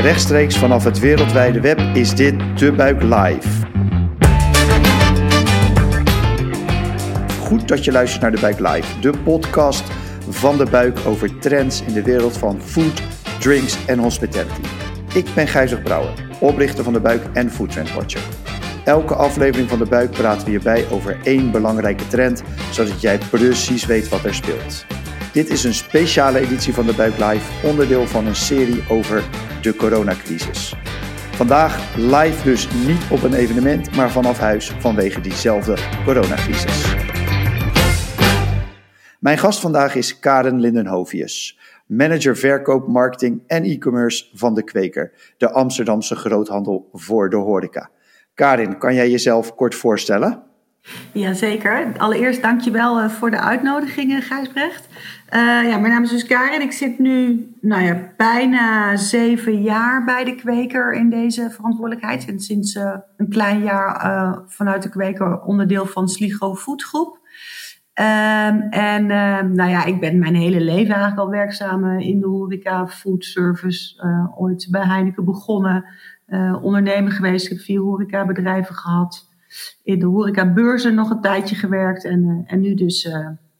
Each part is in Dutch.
Rechtstreeks vanaf het wereldwijde web is dit De Buik Live. Goed dat je luistert naar De Buik Live, de podcast van De Buik over trends in de wereld van food, drinks en hospitality. Ik ben Gijzer Brouwer, oprichter van De Buik en Food Trend Watcher. Elke aflevering van De Buik praten we hierbij over één belangrijke trend, zodat jij precies weet wat er speelt. Dit is een speciale editie van De Buik Live, onderdeel van een serie over de coronacrisis. Vandaag live dus niet op een evenement, maar vanaf huis vanwege diezelfde coronacrisis. Mijn gast vandaag is Karen Lindenhovius, manager verkoop, marketing en e-commerce van De Kweker, de Amsterdamse groothandel voor de horeca. Karin, kan jij jezelf kort voorstellen? Jazeker. Allereerst dankjewel uh, voor de uitnodiging, Gijsbrecht. Uh, ja, mijn naam is dus Karin. Ik zit nu nou ja, bijna zeven jaar bij de kweker in deze verantwoordelijkheid. En sinds een klein jaar vanuit de kweker onderdeel van Sligo Foodgroep. Um, en uh, nou ja, ik ben mijn hele leven eigenlijk al werkzaam in de horeca, food service. ooit bij Heineken begonnen, ondernemer geweest. Ik heb vier horecabedrijven gehad. In de horecabeurzen nog een tijdje gewerkt. En, en nu dus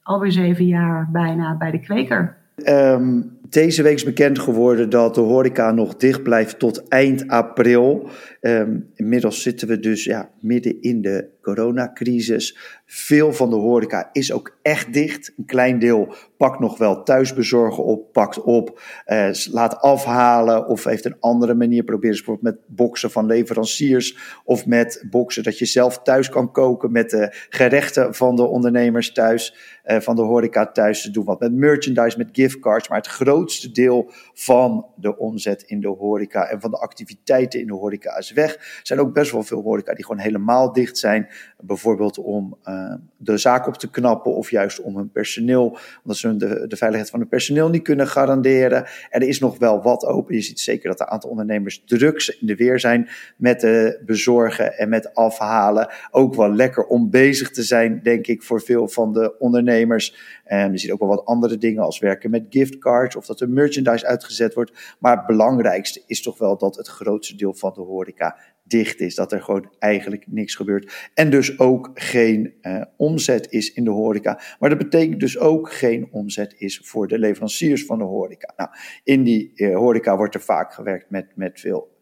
alweer zeven jaar bijna bij de kweker. Um, deze week is bekend geworden dat de horeca nog dicht blijft tot eind april. Um, inmiddels zitten we dus ja, midden in de coronacrisis. Veel van de horeca is ook echt dicht. Een klein deel pakt nog wel thuisbezorgen op, pakt op, uh, laat afhalen of heeft een andere manier. Probeer eens bijvoorbeeld met boxen van leveranciers of met boxen dat je zelf thuis kan koken met de gerechten van de ondernemers thuis, uh, van de horeca thuis te doen. Wat met merchandise, met giftcards. Maar het grootste deel van de omzet in de horeca en van de activiteiten in de horeca is Er zijn ook best wel veel horeca die gewoon helemaal dicht zijn. Bijvoorbeeld om uh, de zaak op te knappen of juist om hun personeel, omdat ze de, de veiligheid van hun personeel niet kunnen garanderen. Er is nog wel wat open. Je ziet zeker dat een aantal ondernemers druk in de weer zijn met de bezorgen en met afhalen. Ook wel lekker om bezig te zijn, denk ik, voor veel van de ondernemers. Je ziet ook wel wat andere dingen als werken met giftcards of dat er merchandise uitgezet wordt. Maar het belangrijkste is toch wel dat het grootste deel van de horeca dicht is. Dat er gewoon eigenlijk niks gebeurt. En dus ook geen uh, omzet is in de horeca. Maar dat betekent dus ook geen omzet is voor de leveranciers van de horeca. Nou, in die uh, horeca wordt er vaak gewerkt met, met veel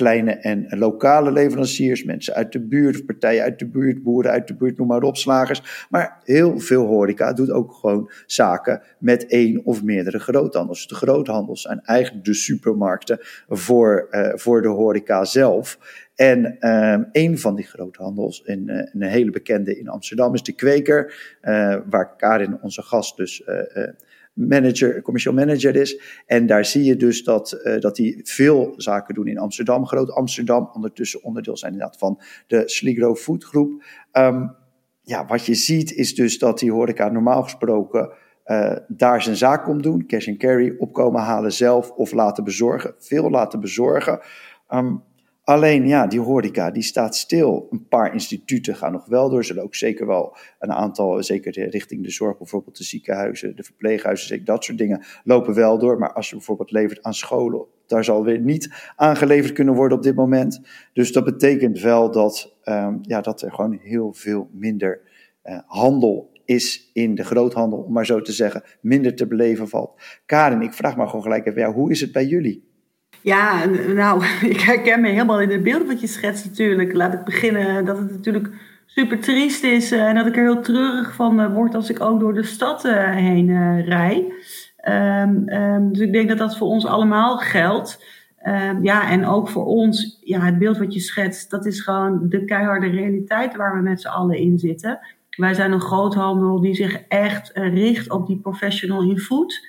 kleine en lokale leveranciers, mensen uit de buurt, partijen uit de buurt, boeren uit de buurt, noem maar op, slagers. Maar heel veel horeca doet ook gewoon zaken met één of meerdere groothandels. De groothandels zijn eigenlijk de supermarkten voor, uh, voor de horeca zelf. En een van die groothandels, een, een hele bekende in Amsterdam, is de Kweker, waar Karin, onze gast, dus manager, commercieel manager is. En daar zie je dus dat, uh, dat die veel zaken doen in Amsterdam. Groot Amsterdam, ondertussen onderdeel zijn inderdaad van de Sligro Food Groep. Um, ja, wat je ziet is dus dat die horeca normaal gesproken uh, daar zijn zaak komt doen. Cash and carry, opkomen halen zelf of laten bezorgen. Veel laten bezorgen. Um, Alleen ja, die horeca die staat stil. Een paar instituten gaan nog wel door. Zullen ook zeker wel een aantal, zeker richting de zorg, bijvoorbeeld de ziekenhuizen, de verpleeghuizen, dat soort dingen, lopen wel door. Maar als je bijvoorbeeld levert aan scholen, daar zal weer niet aangeleverd kunnen worden op dit moment. Dus dat betekent wel dat, um, ja, dat er gewoon heel veel minder uh, handel is in de groothandel, om maar zo te zeggen, minder te beleven valt. Karin, ik vraag maar gewoon gelijk even, ja, hoe is het bij jullie? Ja, nou, ik herken me helemaal in het beeld wat je schetst natuurlijk. Laat ik beginnen dat het natuurlijk super triest is en dat ik er heel treurig van word als ik ook door de stad heen uh, rij. Um, um, dus ik denk dat dat voor ons allemaal geldt. Um, ja, en ook voor ons, ja, het beeld wat je schetst, dat is gewoon de keiharde realiteit waar we met z'n allen in zitten. Wij zijn een groothandel die zich echt richt op die professional in food.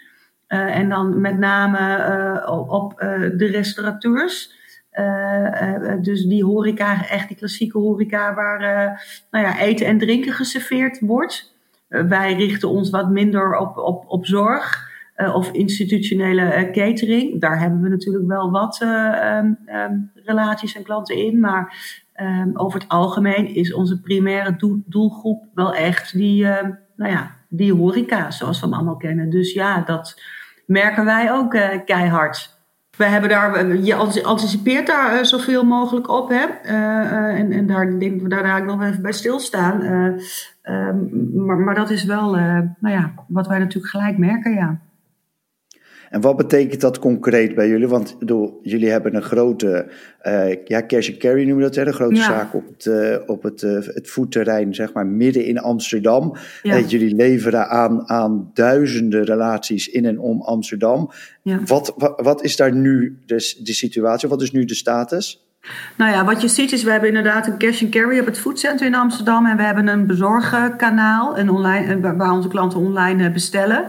Uh, en dan met name uh, op uh, de restaurateurs. dus die horeca, echt die klassieke horeca waar nou ja, eten en drinken geserveerd wordt. wij richten ons wat minder op, op, op zorg of institutionele catering. Daar hebben we natuurlijk wel wat um, um, relaties en klanten in. Maar um, over het algemeen is onze primaire doel, doelgroep wel echt die, nou ja, die horeca zoals we hem allemaal kennen. Dus ja, dat merken wij ook uh, keihard. we hebben daar, je anticipeert daar zoveel mogelijk op. Hè? en, en daar denk daar eigenlijk nog even bij stilstaan. Ehm, maar, maar dat is wel nou ja, wat wij natuurlijk gelijk merken, ja. En wat betekent dat concreet bij jullie? Want bedoel, jullie hebben een grote, uh, ja, cash and carry noemen we dat, hè? een grote zaak op het, uh, op het, uh, het voetterrein, zeg maar, midden in Amsterdam. Ja. jullie leveren aan, aan duizenden relaties in en om Amsterdam. Ja. Wat, wat, wat, is daar nu de, de situatie? Wat is nu de status? Nou ja, wat je ziet is, we hebben inderdaad een cash and carry op het foodcenter in Amsterdam. En we hebben een bezorgkanaal een online, waar onze klanten online bestellen.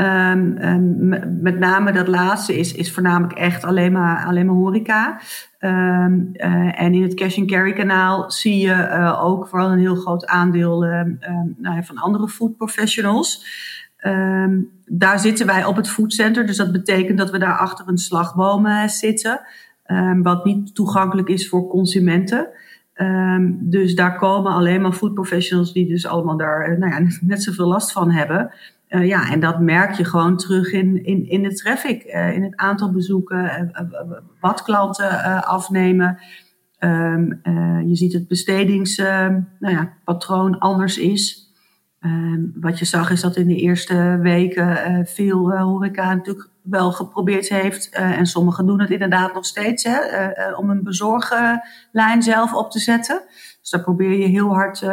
Um, met name dat laatste is, is voornamelijk echt alleen maar, alleen maar horeca. Um, uh, en in het cash and carry kanaal zie je uh, ook vooral een heel groot aandeel nou van andere food professionals. daar zitten wij op het foodcenter, dus dat betekent dat we daar achter een slagboom zitten, wat niet toegankelijk is voor consumenten. dus daar komen alleen maar food professionals die dus allemaal daar nou ja, net zoveel last van hebben. Uh, ja, en dat merk je gewoon terug in, in, in de traffic, uh, in het aantal bezoeken, wat klanten afnemen. Um, je ziet het bestedingspatroon nou ja, anders is. Um, wat je zag is dat in de eerste weken veel horeca natuurlijk wel geprobeerd heeft. en sommigen doen het inderdaad nog steeds, hè, om een bezorglijn zelf op te zetten. Dus daar probeer je heel hard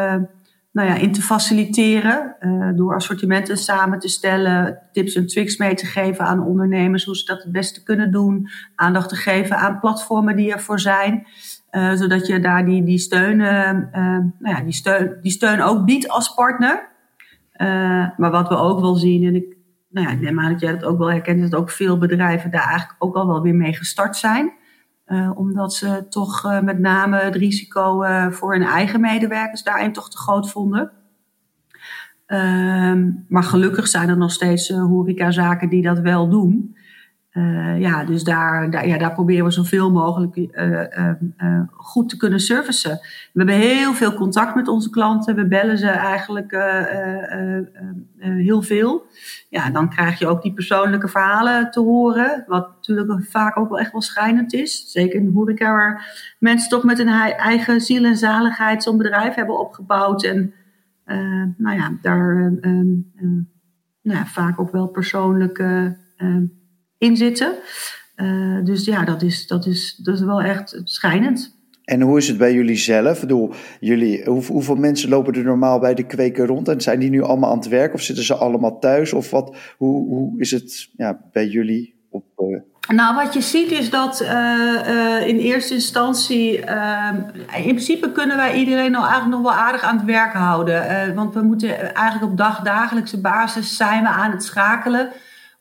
nou ja, in te faciliteren. Uh, door assortimenten samen te stellen, tips en tricks mee te geven aan ondernemers hoe ze dat het beste kunnen doen. Aandacht te geven aan platformen die ervoor zijn. Uh, zodat je daar die, die, steun, uh, nou ja, die, steun, die steun ook biedt als partner. maar wat we ook wel zien, en ik, nou ja, ik neem aan dat jij dat ook wel herkent, dat ook veel bedrijven daar eigenlijk ook al wel weer mee gestart zijn. Uh, omdat ze toch uh, met name het risico uh, voor hun eigen medewerkers daarin toch te groot vonden. Ehm, maar gelukkig zijn er nog steeds horecazaken die dat wel doen. Uh, ja, dus daar, daar, ja, daar proberen we zoveel mogelijk uh, uh, goed te kunnen servicen. We hebben heel veel contact met onze klanten. We bellen ze eigenlijk heel veel. Ja, dan krijg je ook die persoonlijke verhalen te horen. Wat natuurlijk vaak ook wel echt wel schrijnend is. Zeker in de horeca waar mensen toch met hun eigen ziel en zaligheid zo'n bedrijf hebben opgebouwd. En nou ja, daar nou ja, vaak ook wel persoonlijke in zitten. Uh, dus ja, dat is, dat, is, dat is wel echt schijnend. En hoe is het bij jullie zelf? Bedoel, jullie, hoe, hoeveel mensen lopen er normaal bij de kweker rond? En zijn die nu allemaal aan het werk of zitten ze allemaal thuis? Of wat, hoe, hoe is het ja, bij jullie? Op, uh... Nou, wat je ziet is dat uh, in eerste instantie, in principe kunnen wij iedereen nou eigenlijk nog wel aardig aan het werk houden. want we moeten eigenlijk op dagdagelijkse basis zijn we aan het schakelen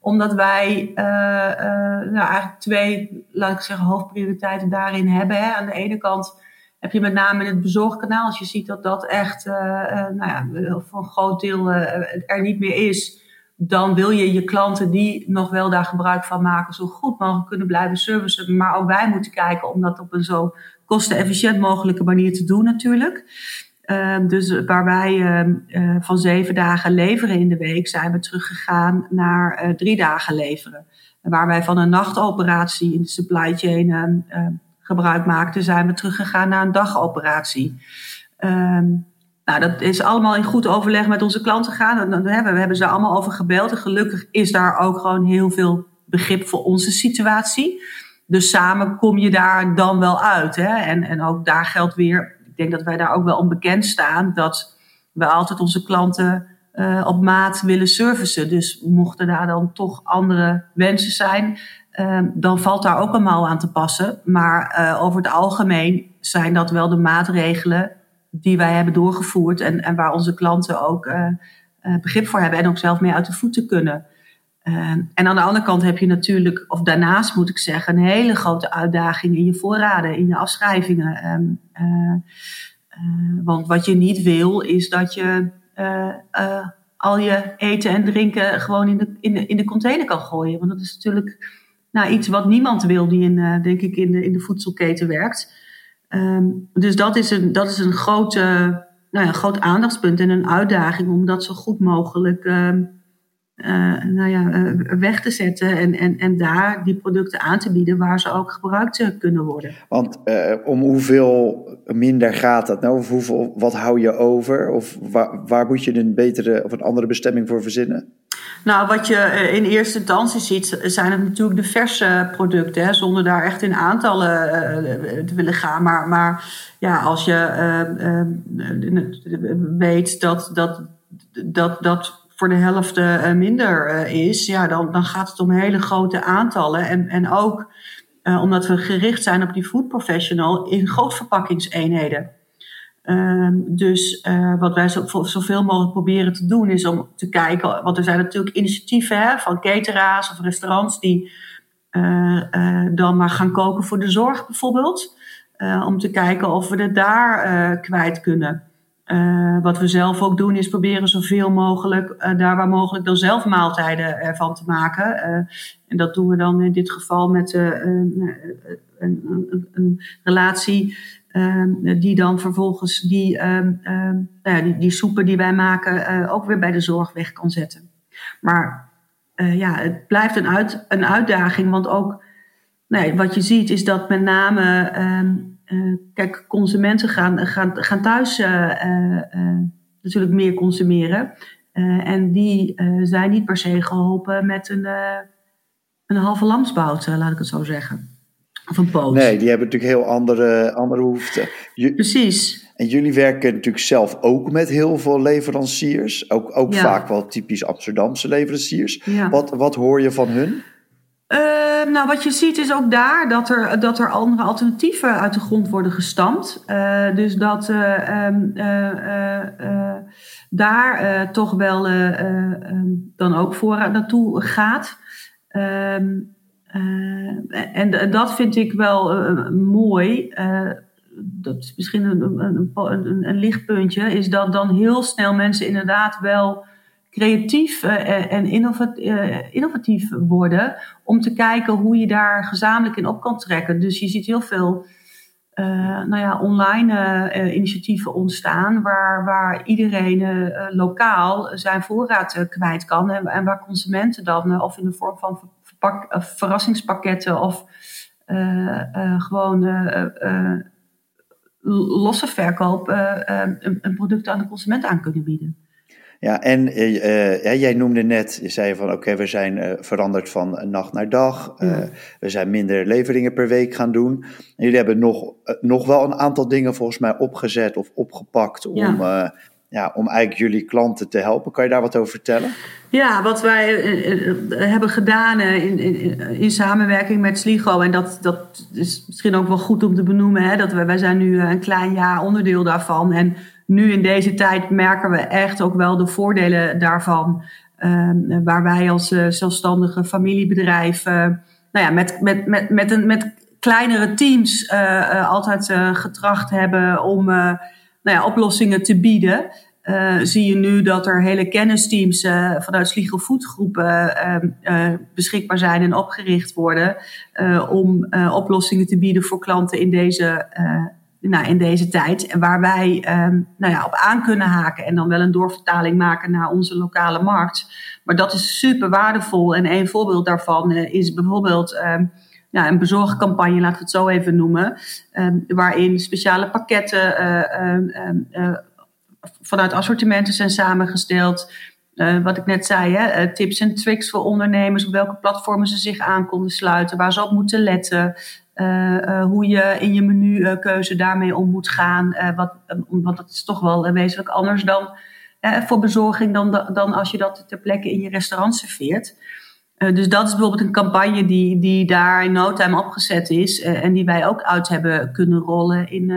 omdat wij uh, uh, nou, eigenlijk twee, laat ik zeggen, hoofdprioriteiten daarin hebben. Hè. Aan de ene kant heb je met name in het bezorgkanaal, als je ziet dat dat echt uh, nou ja, voor een groot deel er niet meer is, dan wil je je klanten die nog wel daar gebruik van maken, zo goed mogelijk kunnen blijven servicen. Maar ook wij moeten kijken om dat op een zo kostenefficiënt mogelijke manier te doen natuurlijk. Uh, dus waar wij uh, van zeven dagen leveren in de week, zijn we teruggegaan naar uh, drie dagen leveren. En waar wij van een nachtoperatie in de supply chain ehm, gebruik maakten, zijn we teruggegaan naar een dagoperatie. Nou, dat is allemaal in goed overleg met onze klanten gegaan. We hebben ze allemaal over gebeld. En gelukkig is daar ook gewoon heel veel begrip voor onze situatie. Dus samen kom je daar dan wel uit. Hè? En, en ook daar geldt weer ik denk dat wij daar ook wel onbekend staan dat we altijd onze klanten uh, op maat willen servicen. Dus mochten daar dan toch andere wensen zijn, uh, dan valt daar ook een mouw aan te passen. Maar uh, over het algemeen zijn dat wel de maatregelen die wij hebben doorgevoerd en, en waar onze klanten ook begrip voor hebben en ook zelf mee uit de voeten kunnen. Ehm, en aan de andere kant heb je natuurlijk, of daarnaast moet ik zeggen, een hele grote uitdaging in je voorraden, in je afschrijvingen. Ehm, eh, eh, want wat je niet wil, is dat je eh, al je eten en drinken gewoon in de, in, de, in de container kan gooien. Want dat is natuurlijk nou, iets wat niemand wil die in, denk ik, in de, in de voedselketen werkt. Ehm, dus dat is een, dat is een, grote, nou ja, groot aandachtspunt en een uitdaging om dat zo goed mogelijk nou ja, weg te zetten en, en, en daar die producten aan te bieden waar ze ook gebruikt kunnen worden. Want om hoeveel minder gaat dat nou? Of hoeveel, wat hou je over? Of waar, waar moet je een betere of een andere bestemming voor verzinnen? Nou, wat je eh, in eerste instantie ziet, zijn het natuurlijk de verse producten, hè, zonder daar echt in aantallen uh, te willen gaan. Maar, maar ja, als je uh, weet dat, dat, dat, dat voor de helft minder is, ja, dan, dan gaat het om hele grote aantallen. En, en ook omdat we gericht zijn op die food professional in grootverpakkingseenheden. Ehm, dus wat wij zo, zoveel mogelijk proberen te doen is om te kijken, want er zijn natuurlijk initiatieven hè, van cateraars of restaurants die dan maar gaan koken voor de zorg bijvoorbeeld. om te kijken of we het daar kwijt kunnen. Wat we zelf ook doen is proberen zoveel mogelijk, daar waar mogelijk, dan zelf maaltijden ervan te maken. en dat doen we dan in dit geval met een, een, een relatie Ehm, die dan vervolgens die, ehm, ehm, nou die, die soepen die wij maken ook weer bij de zorg weg kan zetten. Maar ja, het blijft een, uit, een uitdaging, want ook nee, wat je ziet is dat met name, uh, kijk, consumenten gaan, gaan, gaan thuis natuurlijk meer consumeren. en die zijn niet per se geholpen met een, een halve lamsbout, laat ik het zo zeggen. Of een poot. Nee, die hebben natuurlijk heel andere, andere behoeften. Precies. En jullie werken natuurlijk zelf ook met heel veel leveranciers. Ook, ook vaak wel typisch Amsterdamse leveranciers. Ja. Wat, wat hoor je van hun? Uh, nou, wat je ziet is ook daar dat er, dat er andere alternatieven uit de grond worden gestampt. Uh, dus dat uh, daar toch wel ehm, dan ook voorraad naartoe gaat. Ehm, en, dat vind ik wel mooi. Dat is misschien een, een, lichtpuntje. Is dat dan heel snel mensen inderdaad wel creatief en innovatief worden. Om te kijken hoe je daar gezamenlijk in op kan trekken. Dus je ziet heel veel nou ja, online initiatieven ontstaan. Waar, waar iedereen lokaal zijn voorraad kwijt kan. En, en waar consumenten dan of in de vorm van pak, verrassingspakketten of gewoon losse verkoop een, een, product aan de consument aan kunnen bieden. Ja, en jij noemde net, je zei van oké, we zijn veranderd van nacht naar dag. we zijn minder leveringen per week gaan doen. En jullie hebben nog, nog wel een aantal dingen volgens mij opgezet of opgepakt om ja ja, om eigenlijk jullie klanten te helpen. Kan je daar wat over vertellen? Ja, wat wij eh, eh, hebben gedaan eh, in, in, in, samenwerking met Sligo, en dat, dat is misschien ook wel goed om te benoemen, hè, dat wij, wij zijn nu een klein jaar onderdeel daarvan. En nu in deze tijd merken we echt ook wel de voordelen daarvan. Uh, waar wij als uh, zelfstandige familiebedrijf, nou ja, met, met, met, met, een, met kleinere teams altijd getracht hebben om nou ja, oplossingen te bieden. Zie je nu dat er hele kennisteams vanuit Sliegel Foodgroepen uh, beschikbaar zijn en opgericht worden om oplossingen te bieden voor klanten in deze, nou, in deze tijd. Waar wij nou ja, op aan kunnen haken en dan wel een doorvertaling maken naar onze lokale markt. Maar dat is super waardevol. En een voorbeeld daarvan is bijvoorbeeld ja, een bezorgcampagne, laten we het zo even noemen. waarin speciale pakketten vanuit assortimenten zijn samengesteld. Wat ik net zei, hè, tips en tricks voor ondernemers, op welke platformen ze zich aan konden sluiten, waar ze op moeten letten, hoe je in je menukeuze daarmee om moet gaan. wat, want dat is toch wel wezenlijk anders dan voor bezorging dan, dan als je dat ter plekke in je restaurant serveert. dus dat is bijvoorbeeld een campagne die, die daar in no time opgezet is en die wij ook uit hebben kunnen rollen in,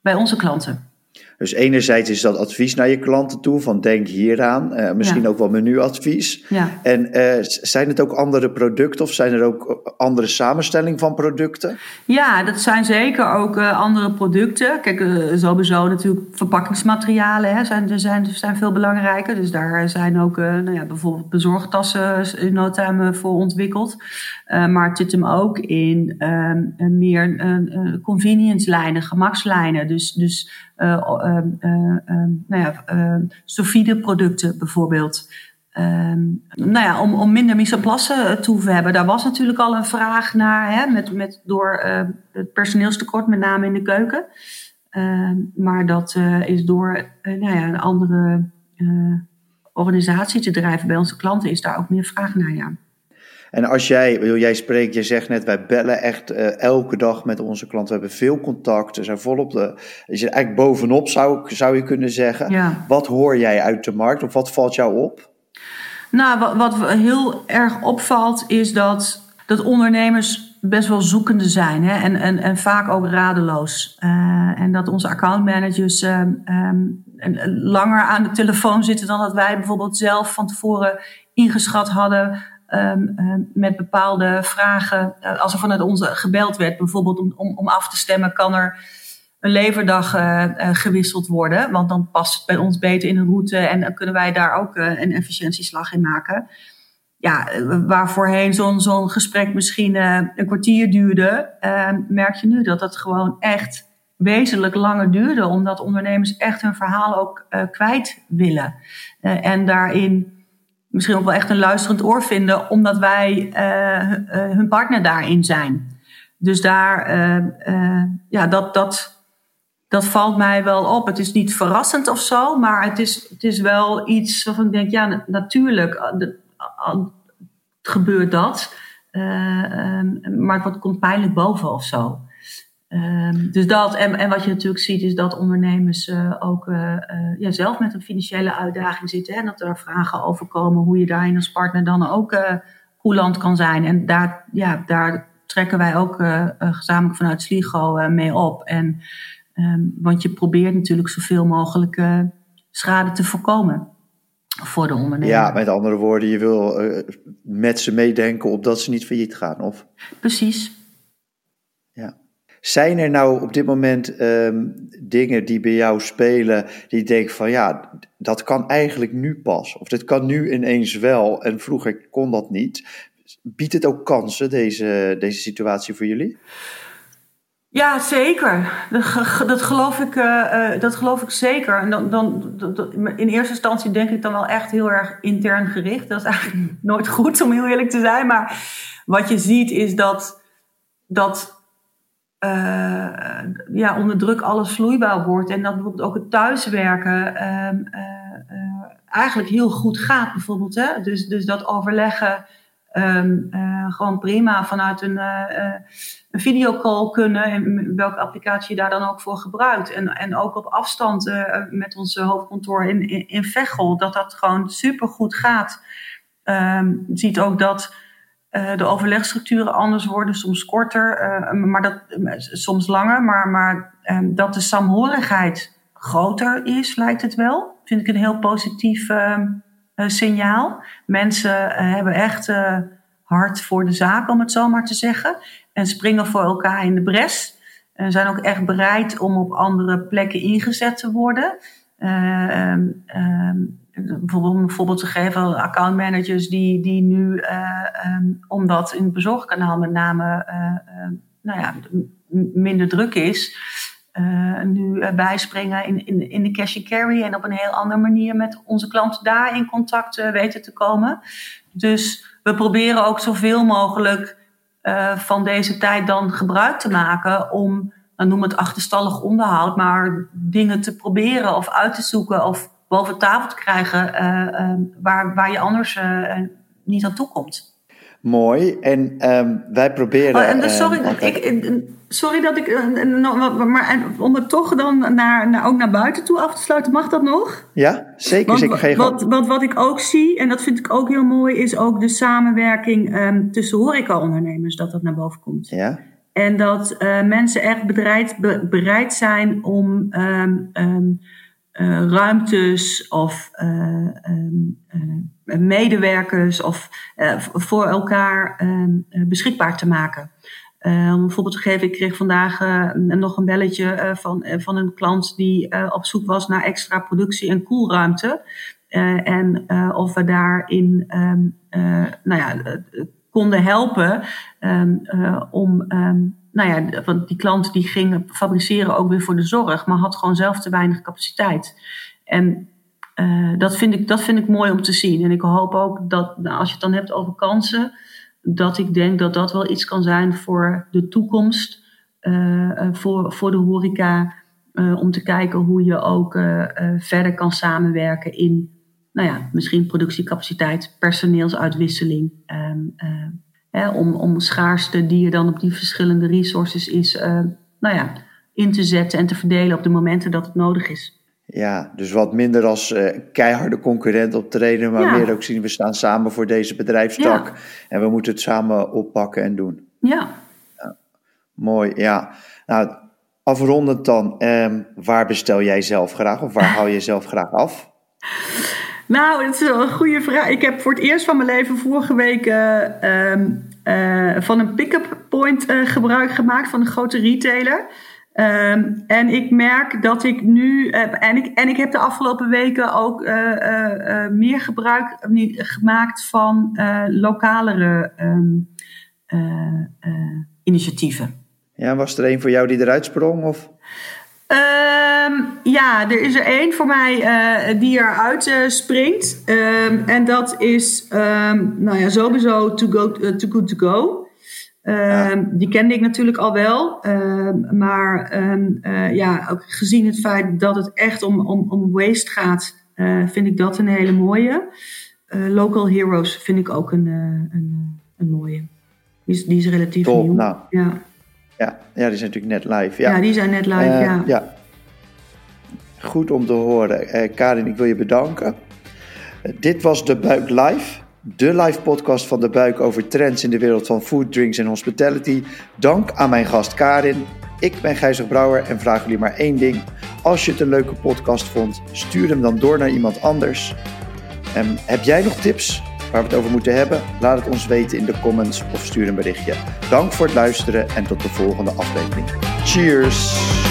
bij onze klanten. Dus enerzijds is dat advies naar je klanten toe, van denk hieraan. Uh, misschien ook wel menuadvies. Ja. En uh, zijn het ook andere producten of zijn er ook andere samenstelling van producten? Ja, dat zijn zeker ook uh, andere producten. Kijk, sowieso natuurlijk verpakkingsmaterialen hè, zijn, er zijn, zijn veel belangrijker. Dus daar zijn ook nou ja, bijvoorbeeld bezorgtassen in no time voor ontwikkeld. maar het zit hem ook in ehm, meer convenience lijnen, gemakslijnen. Dus, dus uh, uh, nou ja, producten bijvoorbeeld. Ehm, nou ja, om, om minder mise en te hoeven hebben. Daar was natuurlijk al een vraag naar, hè, met, met, door het personeelstekort, met name in de keuken. Maar dat uh, is door uh, nou ja, een andere organisatie te drijven bij onze klanten, is daar ook meer vraag naar. Ja. En als jij, jij spreekt, je zegt net, wij bellen echt elke dag met onze klanten. We hebben veel contact, we zijn volop de. Is je eigenlijk bovenop, zou, zou je kunnen zeggen. Ja. Wat hoor jij uit de markt of wat valt jou op? Nou, wat, wat heel erg opvalt is dat, dat ondernemers best wel zoekende zijn hè? En, en, en vaak ook radeloos. Uh, en dat onze accountmanagers um, langer aan de telefoon zitten dan dat wij bijvoorbeeld zelf van tevoren ingeschat hadden. Um, um, met bepaalde vragen. Uh, als er vanuit onze gebeld werd, bijvoorbeeld om, om, om af te stemmen, kan er een leverdag uh, uh, gewisseld worden. Want dan past het bij ons beter in een route en dan kunnen wij daar ook een efficiëntieslag in maken. Ja, waar voorheen zo'n zo'n gesprek misschien een kwartier duurde, merk je nu dat het gewoon echt wezenlijk langer duurde. Omdat ondernemers echt hun verhaal ook kwijt willen. en daarin misschien ook wel echt een luisterend oor vinden, omdat wij hun partner daarin zijn. Dus daar, ja, dat, dat dat valt mij wel op. Het is niet verrassend of zo, maar het is, het is wel iets waarvan ik denk, ja, natuurlijk gebeurt dat. Maar het komt pijnlijk boven of zo. Um, dus dat, en, en wat je natuurlijk ziet, is dat ondernemers uh, ook uh, ja, zelf met een financiële uitdaging zitten. Hè, en dat er vragen over komen hoe je daarin als partner dan ook uh, coulant kan zijn. En daar, ja, daar trekken wij ook gezamenlijk vanuit Sligo mee op. En Um, want je probeert natuurlijk zoveel mogelijk schade te voorkomen voor de ondernemer. Ja, met andere woorden, je wil met ze meedenken opdat ze niet failliet gaan, of? Precies. Zijn er nou op dit moment um, dingen die bij jou spelen, die je denkt van ja, dat kan eigenlijk nu pas, of dit kan nu ineens wel en vroeger kon dat niet. Biedt het ook kansen, deze, deze situatie voor jullie? Ja, zeker. Dat, geloof, ik, uh, dat geloof ik zeker. En dan, dan, in eerste instantie denk ik dan wel echt heel erg intern gericht. Dat is eigenlijk nooit goed, om heel eerlijk te zijn. Maar wat je ziet is dat, dat uh, ja, onder druk alles vloeibaar wordt. En dat bijvoorbeeld ook het thuiswerken uh, eigenlijk heel goed gaat. Bijvoorbeeld, hè? Dus, dus dat overleggen um, gewoon prima vanuit een een videocall kunnen en welke applicatie je daar dan ook voor gebruikt. En, en ook op afstand met ons hoofdkantoor in, in, in Veghel, dat dat gewoon super goed gaat. Um, ziet ook dat de overlegstructuren anders worden, soms korter, uh, maar dat, soms langer, maar, maar um, dat de saamhorigheid groter is, lijkt het wel. Vind ik een heel positief uh, signaal. Mensen hebben echt hard voor de zaak, om het zo maar te zeggen en springen voor elkaar in de bres. En zijn ook echt bereid om op andere plekken ingezet te worden. Uh, om een voorbeeld te geven, accountmanagers die, die nu, uh, um, omdat in het bezorgkanaal met name uh, nou ja, minder druk is, nu bijspringen in, in, in de cash and carry en op een heel andere manier met onze klanten daar in contact weten te komen. Dus we proberen ook zoveel mogelijk van deze tijd dan gebruik te maken om, dan noem het achterstallig onderhoud, maar dingen te proberen of uit te zoeken of boven tafel te krijgen uh, uh, waar, waar je anders niet aan toe komt. Mooi. En um, wij proberen. Oh, en dus, sorry, ik, sorry dat ik. Maar om het toch dan naar, naar, ook naar buiten toe af te sluiten, mag dat nog? Ja, zeker. Want, zeker geen wat, wat, wat ik ook zie, en dat vind ik ook heel mooi, is ook de samenwerking um, tussen horecaondernemers, dat dat naar boven komt. Ja. En dat uh, mensen echt bereid, be, bereid zijn om. Um, uh, ruimtes of uh, uh, medewerkers of voor elkaar ehm, beschikbaar te maken. om een voorbeeld te geven, ik kreeg vandaag nog een belletje van, van een klant die op zoek was naar extra productie- en koelruimte. en of we daarin um, nou ja, konden helpen om nou ja, want die klant die ging fabriceren ook weer voor de zorg, maar had gewoon zelf te weinig capaciteit. En dat, vind ik, dat vind ik mooi om te zien. En ik hoop ook dat, nou, als je het dan hebt over kansen, dat ik denk dat dat wel iets kan zijn voor de toekomst, voor, voor de horeca. om te kijken hoe je ook verder kan samenwerken in nou ja, misschien productiecapaciteit, personeelsuitwisseling. Ehm, hè, om, om schaarste die er dan op die verschillende resources is, uh, nou ja, in te zetten en te verdelen op de momenten dat het nodig is. Ja, dus wat minder als uh, keiharde concurrent optreden, maar meer ook zien we staan samen voor deze bedrijfstak. En we moeten het samen oppakken en doen. Ja. ja. Mooi, ja. Nou, afrondend dan, um, waar bestel jij zelf graag of waar hou je zelf graag af? Nou, dat is een goede vraag. Ik heb voor het eerst van mijn leven vorige week uh, uh, van een pick-up point uh, gebruik gemaakt van een grote retailer. Um, en ik merk dat ik nu, en, ik, en ik heb de afgelopen weken ook meer gebruik gemaakt van lokalere um, initiatieven. Ja, was er een voor jou die eruit sprong? Of? Um, ja, er is er één voor mij uh, die eruit uh, springt. Um, en dat is, um, nou ja, sowieso Too, go, uh, too Good To Go. Ja. Die kende ik natuurlijk al wel. maar ja, ook gezien het feit dat het echt om, om, om waste gaat, vind ik dat een hele mooie. Local Heroes vind ik ook een, een, een mooie. Die is, die is relatief Top, nieuw. Nou. Ja. Ja, ja, die zijn natuurlijk net live. Ja, ja die zijn net live, uh, ja. ja. Goed om te horen. Uh, Karin, ik wil je bedanken. Uh, dit was De Buik Live. De live podcast van De Buik over trends in de wereld van food, drinks en hospitality. Dank aan mijn gast Karin. Ik ben Gijzer Brouwer en vraag jullie maar één ding. Als je het een leuke podcast vond, stuur hem dan door naar iemand anders. En heb jij nog tips waar we het over moeten hebben? Laat het ons weten in de comments of stuur een berichtje. Dank voor het luisteren en tot de volgende aflevering. Cheers!